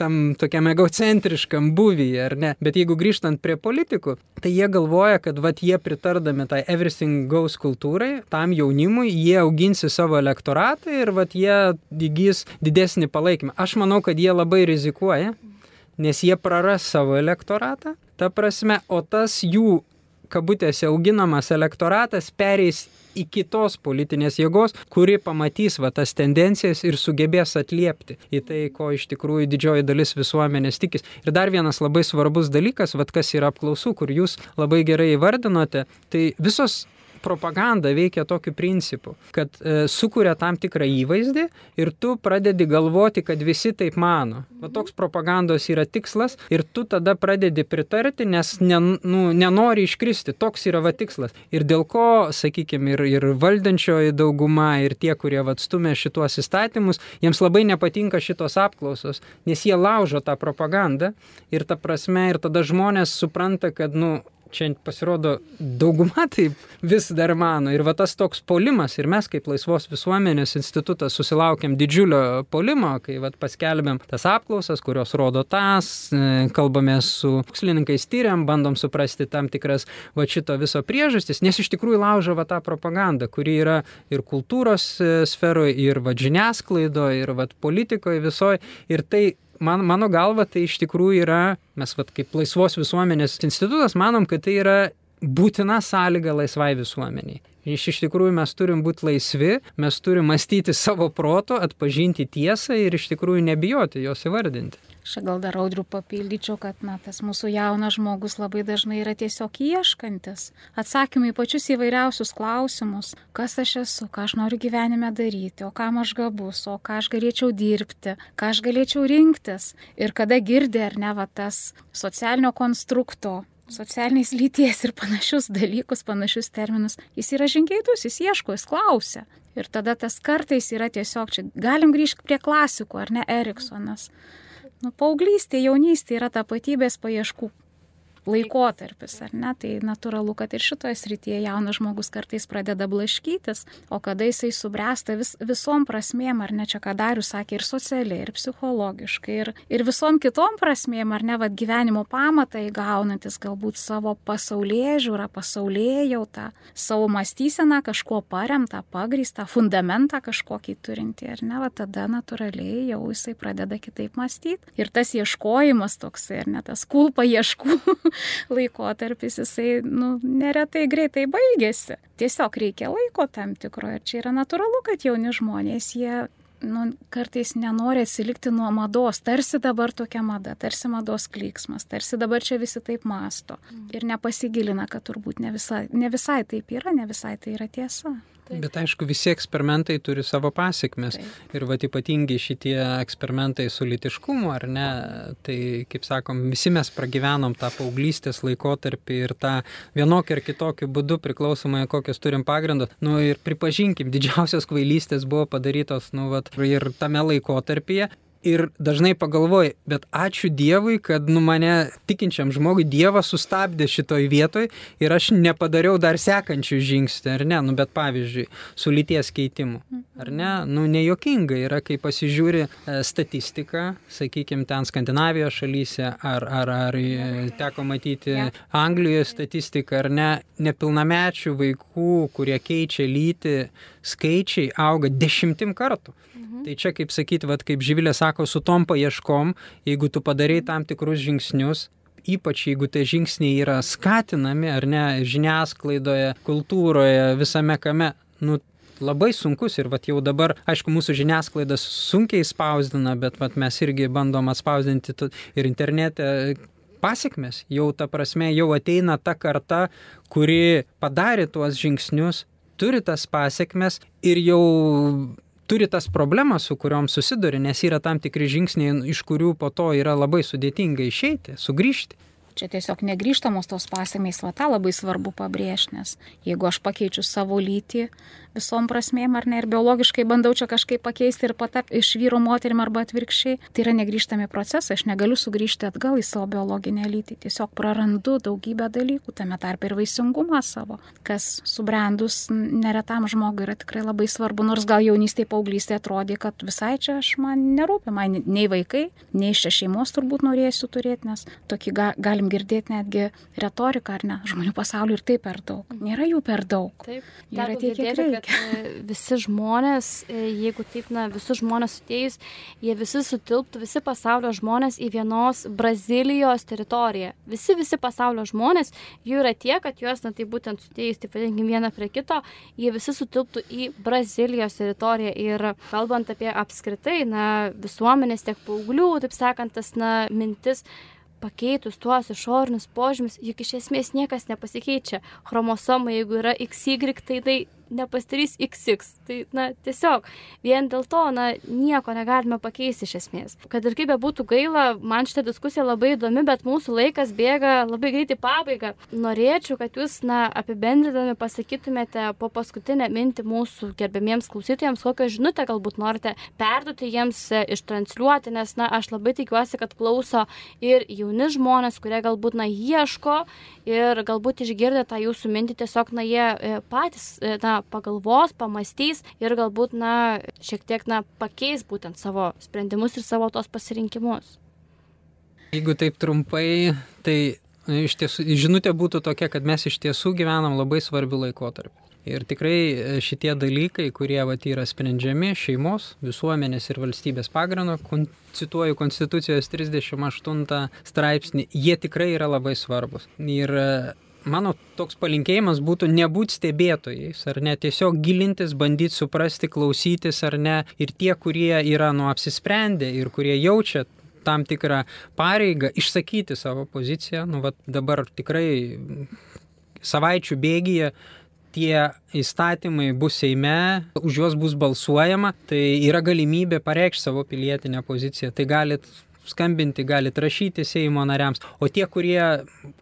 tam tokiam egocentriškam buvyje, ar ne? Bet jeigu grįžtant prie politikų, tai jie galvoja, kad vat jie pritardami tai everything goes kultūrai, tam jaunimui, jie auginsi savo elektoratą ir vat jie įgys didesnį palaikymą. Aš manau, kad jie labai rizikuoja, nes jie praras savo elektoratą, ta prasme, o tas jų kabutėse auginamas elektoratas pereis į kitos politinės jėgos, kuri pamatys va tas tendencijas ir sugebės atliepti į tai, ko iš tikrųjų didžioji dalis visuomenės tikis. Ir dar vienas labai svarbus dalykas, va kas yra apklausų, kur jūs labai gerai įvardinote, tai visos propaganda veikia tokiu principu, kad e, sukuria tam tikrą įvaizdį ir tu pradedi galvoti, kad visi taip mano. Va toks propagandos yra tikslas ir tu tada pradedi pritarti, nes ne, nu, nenori iškristi. Toks yra va tikslas. Ir dėl ko, sakykime, ir, ir valdančioji dauguma, ir tie, kurie atstumė šituos įstatymus, jiems labai nepatinka šitos apklausos, nes jie laužo tą propagandą ir ta prasme, ir tada žmonės supranta, kad, nu, čia pasirodo dauguma taip vis dar mano. Ir va tas toks polimas, ir mes kaip Laisvos visuomenės institutas susilaukėm didžiulio polimo, kai va paskelbėm tas apklausas, kurios rodo tas, e, kalbame su mokslininkais tyriam, bandom suprasti tam tikras va šito viso priežastis, nes iš tikrųjų laužo va tą propagandą, kuri yra ir kultūros e, sferoje, ir va žiniasklaidoje, ir va politikoje visoje. Ir tai man, mano galva tai iš tikrųjų yra, mes vat, kaip laisvos visuomenės institutas manom, kad tai yra būtina sąlyga laisvai visuomeniai. Iš iš tikrųjų mes turim būti laisvi, mes turim mąstyti savo proto, atpažinti tiesą ir iš tikrųjų nebijoti jos įvardinti. Aš gal dar audrių papildyčiau, kad na, tas mūsų jaunas žmogus labai dažnai yra tiesiog ieškantis atsakymai į pačius įvairiausius klausimus, kas aš esu, ką aš noriu gyvenime daryti, o kam aš gabus, o ką aš galėčiau dirbti, ką aš galėčiau rinktis. Ir kada girdė ar ne va tas socialinio konstrukto socialinės lyties ir panašius dalykus, panašius terminus, jis yra žingeidus, jis ieško, jis klausia. Ir tada tas kartais yra tiesiog, čia galim grįžti prie klasikų, ar ne Eriksonas. Nu, paauglystė, jaunystė yra tapatybės paieškų laikotarpis, ar ne? Tai natūralu, kad ir šitoje srityje jaunas žmogus kartais pradeda blaškytis, o kada jisai subręsta vis, visom prasmėm, ar ne čia ką darius sakė, ir socialiai, ir psichologiškai, ir, ir visom kitom prasmėm, ar ne, vad gyvenimo pamatą įgaunantis galbūt savo pasaulyje žiūrą, pasaulyje jautą, savo mąstyseną kažkuo paremtą, pagrįstą, fundamentą kažkokį turinti, ar ne, va tada natūraliai jau jisai pradeda kitaip mąstyti. Ir tas ieškojimas toksai, ar ne, tas kulpa ieškų laikotarpis jisai nu, neretai greitai baigėsi. Tiesiog reikia laiko tam tikro ir čia yra natūralu, kad jauni žmonės, jie nu, kartais nenori atsilikti nuo mados, tarsi dabar tokia mada, tarsi mados klyksmas, tarsi dabar čia visi taip masto ir nepasigilina, kad turbūt ne visai, ne visai taip yra, ne visai tai yra tiesa. Taip. Bet aišku, visi eksperimentai turi savo pasiekmes. Ir va ypatingai šitie eksperimentai su litiškumu, ar ne, tai, kaip sakom, visi mes pragyvenom tą paauglystės laikotarpį ir tą vienokį ar kitokį būdų, priklausomai kokius turim pagrindus. Nu ir pripažinkim, didžiausios kvailystės buvo padarytos, nu, va, ir tame laikotarpyje ir dažnai pagalvoju, bet ačiū Dievui, kad nu mane tikinčiam žmogui Dievas sustabdė šitoj vietoj ir aš nepadariau dar sekančių žingsnių, ar ne, nu bet pavyzdžiui, su lyties keitimu, ar ne, nu nejokinga yra, kai pasižiūri e, statistiką, sakykime, ten Skandinavijos šalyse, ar, ar, ar e, teko matyti Anglijoje statistiką, ar ne, nepilnamečių vaikų, kurie keičia lytį, skaičiai auga dešimtim kartų. Mhm. Tai čia, kaip sakyti, vat, kaip Živilė sako, su tom paieškom, jeigu tu padarai tam tikrus žingsnius, ypač jeigu tie žingsniai yra skatinami, ar ne, žiniasklaidoje, kultūroje, visame kame, nu, labai sunkus ir vat jau dabar, aišku, mūsų žiniasklaidas sunkiai spausdina, bet vat mes irgi bandom atspausdinti ir internete pasiekmes. Jau ta prasme, jau ateina ta karta, kuri padarė tuos žingsnius, turi tas pasiekmes ir jau turi tas problemas, su kuriuom susiduri, nes yra tam tikri žingsniai, iš kurių po to yra labai sudėtinga išeiti, sugrįžti. Čia tiesiog negryžtamos tos pasiekmės, va tą labai svarbu pabrėžti, nes jeigu aš pakeičiu savo lytį, visom prasmėm, ar ne, ir biologiškai bandau čia kažkaip pakeisti ir patapti iš vyro moterim arba atvirkščiai, tai yra negryžtami procesai, aš negaliu sugrįžti atgal į savo biologinę lytį, tiesiog prarandu daugybę dalykų, tame tarp ir vaisingumą savo, kas subrendus neretam žmogui yra tikrai labai svarbu, nors gal jaunystėje, paauglystėje atrodė, kad visai čia aš man nerūpi, man nei vaikai, nei iš šeimos turbūt norėsiu turėti, nes tokį ga, galim girdėti netgi retoriką, ar ne, žmonių pasaulyje ir taip per daug. Nėra jų per daug. Taip, yra tiek, kiek reikia. E, visi žmonės, e, jeigu taip, na, visus žmonės sudėjus, jie visi sutilptų, visi pasaulio žmonės į vienos Brazilijos teritoriją. Visi, visi pasaulio žmonės, jų yra tiek, kad juos, na, tai būtent sudėjus, taip vadinkim, vieną prie kito, jie visi sutilptų į Brazilijos teritoriją. Ir kalbant apie apskritai, na, visuomenės tiek paauglių, taip sakant, tas, na, mintis pakeitus tuos išorinius požymius, juk iš esmės niekas nepasikeičia. Chromosoma, jeigu yra XY, tai tai nepasidarys XX. Tai, na, tiesiog vien dėl to, na, nieko negalime pakeisti iš esmės. Kad ir kaip bebūtų gaila, man šitą diskusiją labai įdomi, bet mūsų laikas bėga labai greitai į pabaigą. Norėčiau, kad jūs, na, apibendrinami pasakytumėte po paskutinę mintį mūsų gerbėmiems klausytojams, kokią žinutę galbūt norite perduoti jiems, e, ištransliuoti, nes, na, aš labai tikiuosi, kad klauso ir jauni žmonės, kurie galbūt, na, ieško ir galbūt išgirdę tą jūsų mintį, tiesiog, na, jie e, patys, e, na, pagalvos, pamastys ir galbūt, na, šiek tiek, na, pakeis būtent savo sprendimus ir savo tos pasirinkimus. Jeigu taip trumpai, tai iš tiesų žinutė būtų tokia, kad mes iš tiesų gyvenam labai svarbių laikotarpį. Ir tikrai e, šitie dalykai, kurie vat, yra sprendžiami šeimos, visuomenės ir valstybės pagrindu, kon, cituoju Konstitucijos 38 straipsnį, jie tikrai yra labai svarbus. Ir mano toks palinkėjimas būtų nebūti stebėtojais, ar ne, tiesiog gilintis, bandyti suprasti, klausytis, ar ne, ir tie, kurie yra nu apsisprendę ir kurie jaučia tam tikrą pareigą išsakyti savo poziciją, nu vat dabar tikrai savaičių bėgyje tie įstatymai bus Seime, už juos bus balsuojama, tai yra galimybė pareikšti savo pilietinę poziciją. Tai galit skambinti, galite rašyti Seimo nariams, o tie, kurie,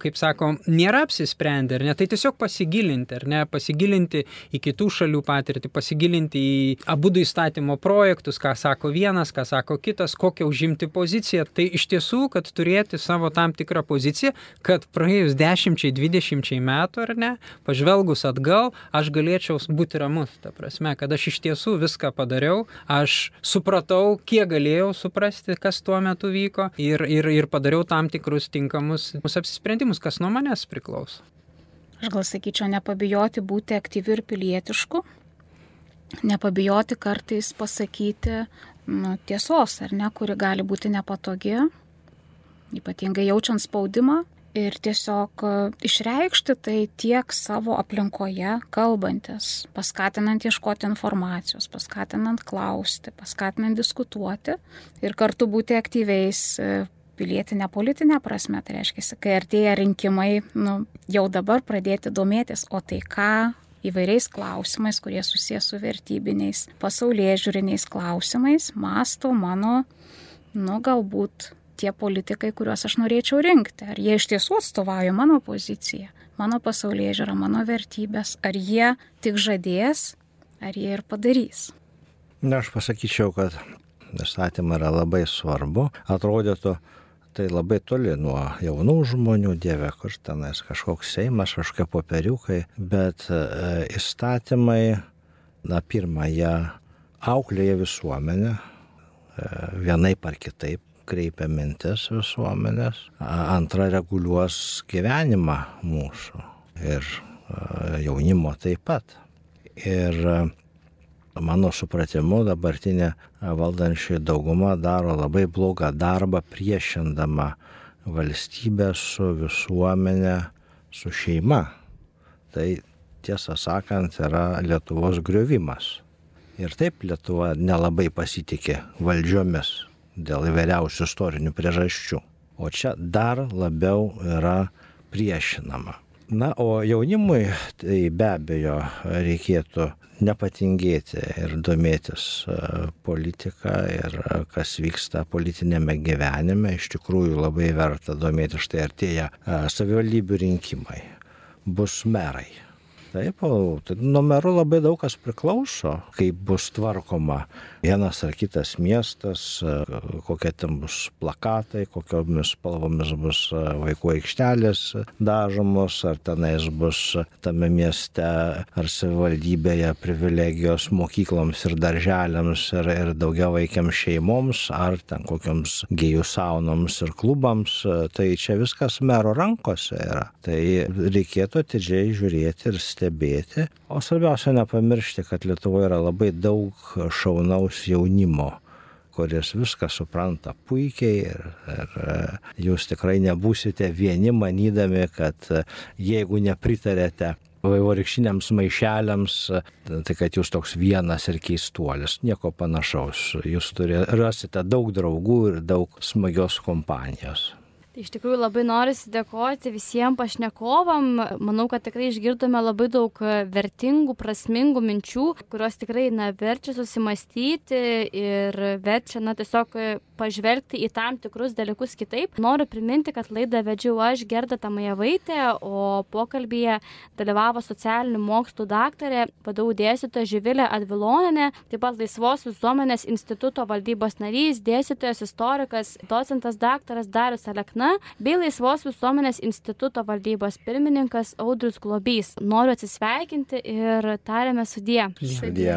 kaip sako, nėra apsisprendę, ne, tai tiesiog pasigilinti, ne, pasigilinti į kitų šalių patirtį, pasigilinti į abu du įstatymo projektus, ką sako vienas, ką sako kitas, kokią užimti poziciją. Tai iš tiesų, kad turėti savo tam tikrą poziciją, kad praėjus 10-20 metų, ar ne, pažvelgus atgal, aš galėčiau būti ramus, ta prasme, kad aš iš tiesų viską padariau, aš supratau, kiek galėjau suprasti, kas tuo metu vyko ir, ir, ir padariau tam tikrus tinkamus apsisprendimus, kas nuo manęs priklauso. Aš gal sakyčiau, nepabijoti būti aktyviu ir pilietišku, nepabijoti kartais pasakyti nu, tiesos, ar ne, kuri gali būti nepatogi, ypatingai jaučiant spaudimą ir tiesiog e, išreikšti tai tiek savo aplinkoje, kalbantis, paskatinant ieškoti informacijos, paskatinant klausti, paskatinant diskutuoti ir kartu būti aktyviais e, pilietinė politinė prasme, tai reiškia, kai artėja rinkimai, nu, jau dabar pradėti domėtis, o tai ką įvairiais klausimais, kurie susijęs su vertybiniais, pasaulyje žiūriniais klausimais, masto mano, nu, galbūt tie politikai, kuriuos aš norėčiau rinkti. Ar jie iš tiesų atstovauja mano poziciją, mano pasaulyje žiūra, mano vertybės, ar jie tik žadės, ar jie ir padarys. Na, aš pasakyčiau, kad įstatymai yra labai svarbu. Atrodytų, tai labai toli nuo jaunų žmonių, dieve, kur tenais kažkoks seimas, kažkokie popieriukai, bet e, įstatymai, na, pirmą, jie auklėja visuomenę, e, vienaip ar kitaip kreipia mintis visuomenės, antra reguliuos gyvenimą mūsų ir jaunimo taip pat. Ir mano supratimu dabartinė valdančiai dauguma daro labai blogą darbą priešindama valstybę su visuomenė, su šeima. Tai tiesą sakant yra Lietuvos griovimas. Ir taip Lietuva nelabai pasitikė valdžiomis dėl įvairiausių istorinių priežasčių. O čia dar labiau yra priešinama. Na, o jaunimui tai be abejo reikėtų nepatingėti ir domėtis politika ir kas vyksta politinėme gyvenime. Iš tikrųjų labai verta domėtis, štai artėja savivaldybių rinkimai, bus merai. Taip, o nuo mero labai daug kas priklauso, kaip bus tvarkoma vienas ar kitas miestas, kokie ten bus plakatai, kokiomis spalvomis bus vaikų aikštelės dažomos, ar tenais bus tame mieste ar savivaldybėje privilegijos mokykloms ir darželiams ir, ir daugiavaikiams šeimoms, ar ten kokioms gėjų saunoms ir klubams. Tai čia viskas mero rankose yra. Tai reikėtų atidžiai žiūrėti ir stebėti. O svarbiausia nepamiršti, kad Lietuvoje yra labai daug šaunaus jaunimo kuris viską supranta puikiai ir, ir e, jūs tikrai nebūsite vieni manydami, kad e, jeigu nepritarėte vaivorykštiniams maišeliams, tai kad jūs toks vienas ir keistuolis, nieko panašaus. Jūs turė, rasite daug draugų ir daug smagios kompanijos. Tai iš tikrųjų labai norisi dėkoti visiems pašnekovam. Manau, kad tikrai išgirdome labai daug vertingų, prasmingų minčių, kurios tikrai na, verčia susimastyti ir verčia na, tiesiog pažvelgti į tam tikrus dalykus kitaip. Noriu priminti, kad laidą vedžiau aš Gerda Tamajavaitė, o pokalbėje dalyvavo socialinių mokslų daktarė, vadovų dėstytoja Živilė Adviloninė, taip pat Laisvos visuomenės instituto valdybos narys, dėstytojas, istorikas, docentas daktaras Darius Alekna Diena bei Laisvos visuomenės instituto valdybos pirmininkas Audrius Globys. Noriu atsisveikinti ir tariame sudie. Sudie.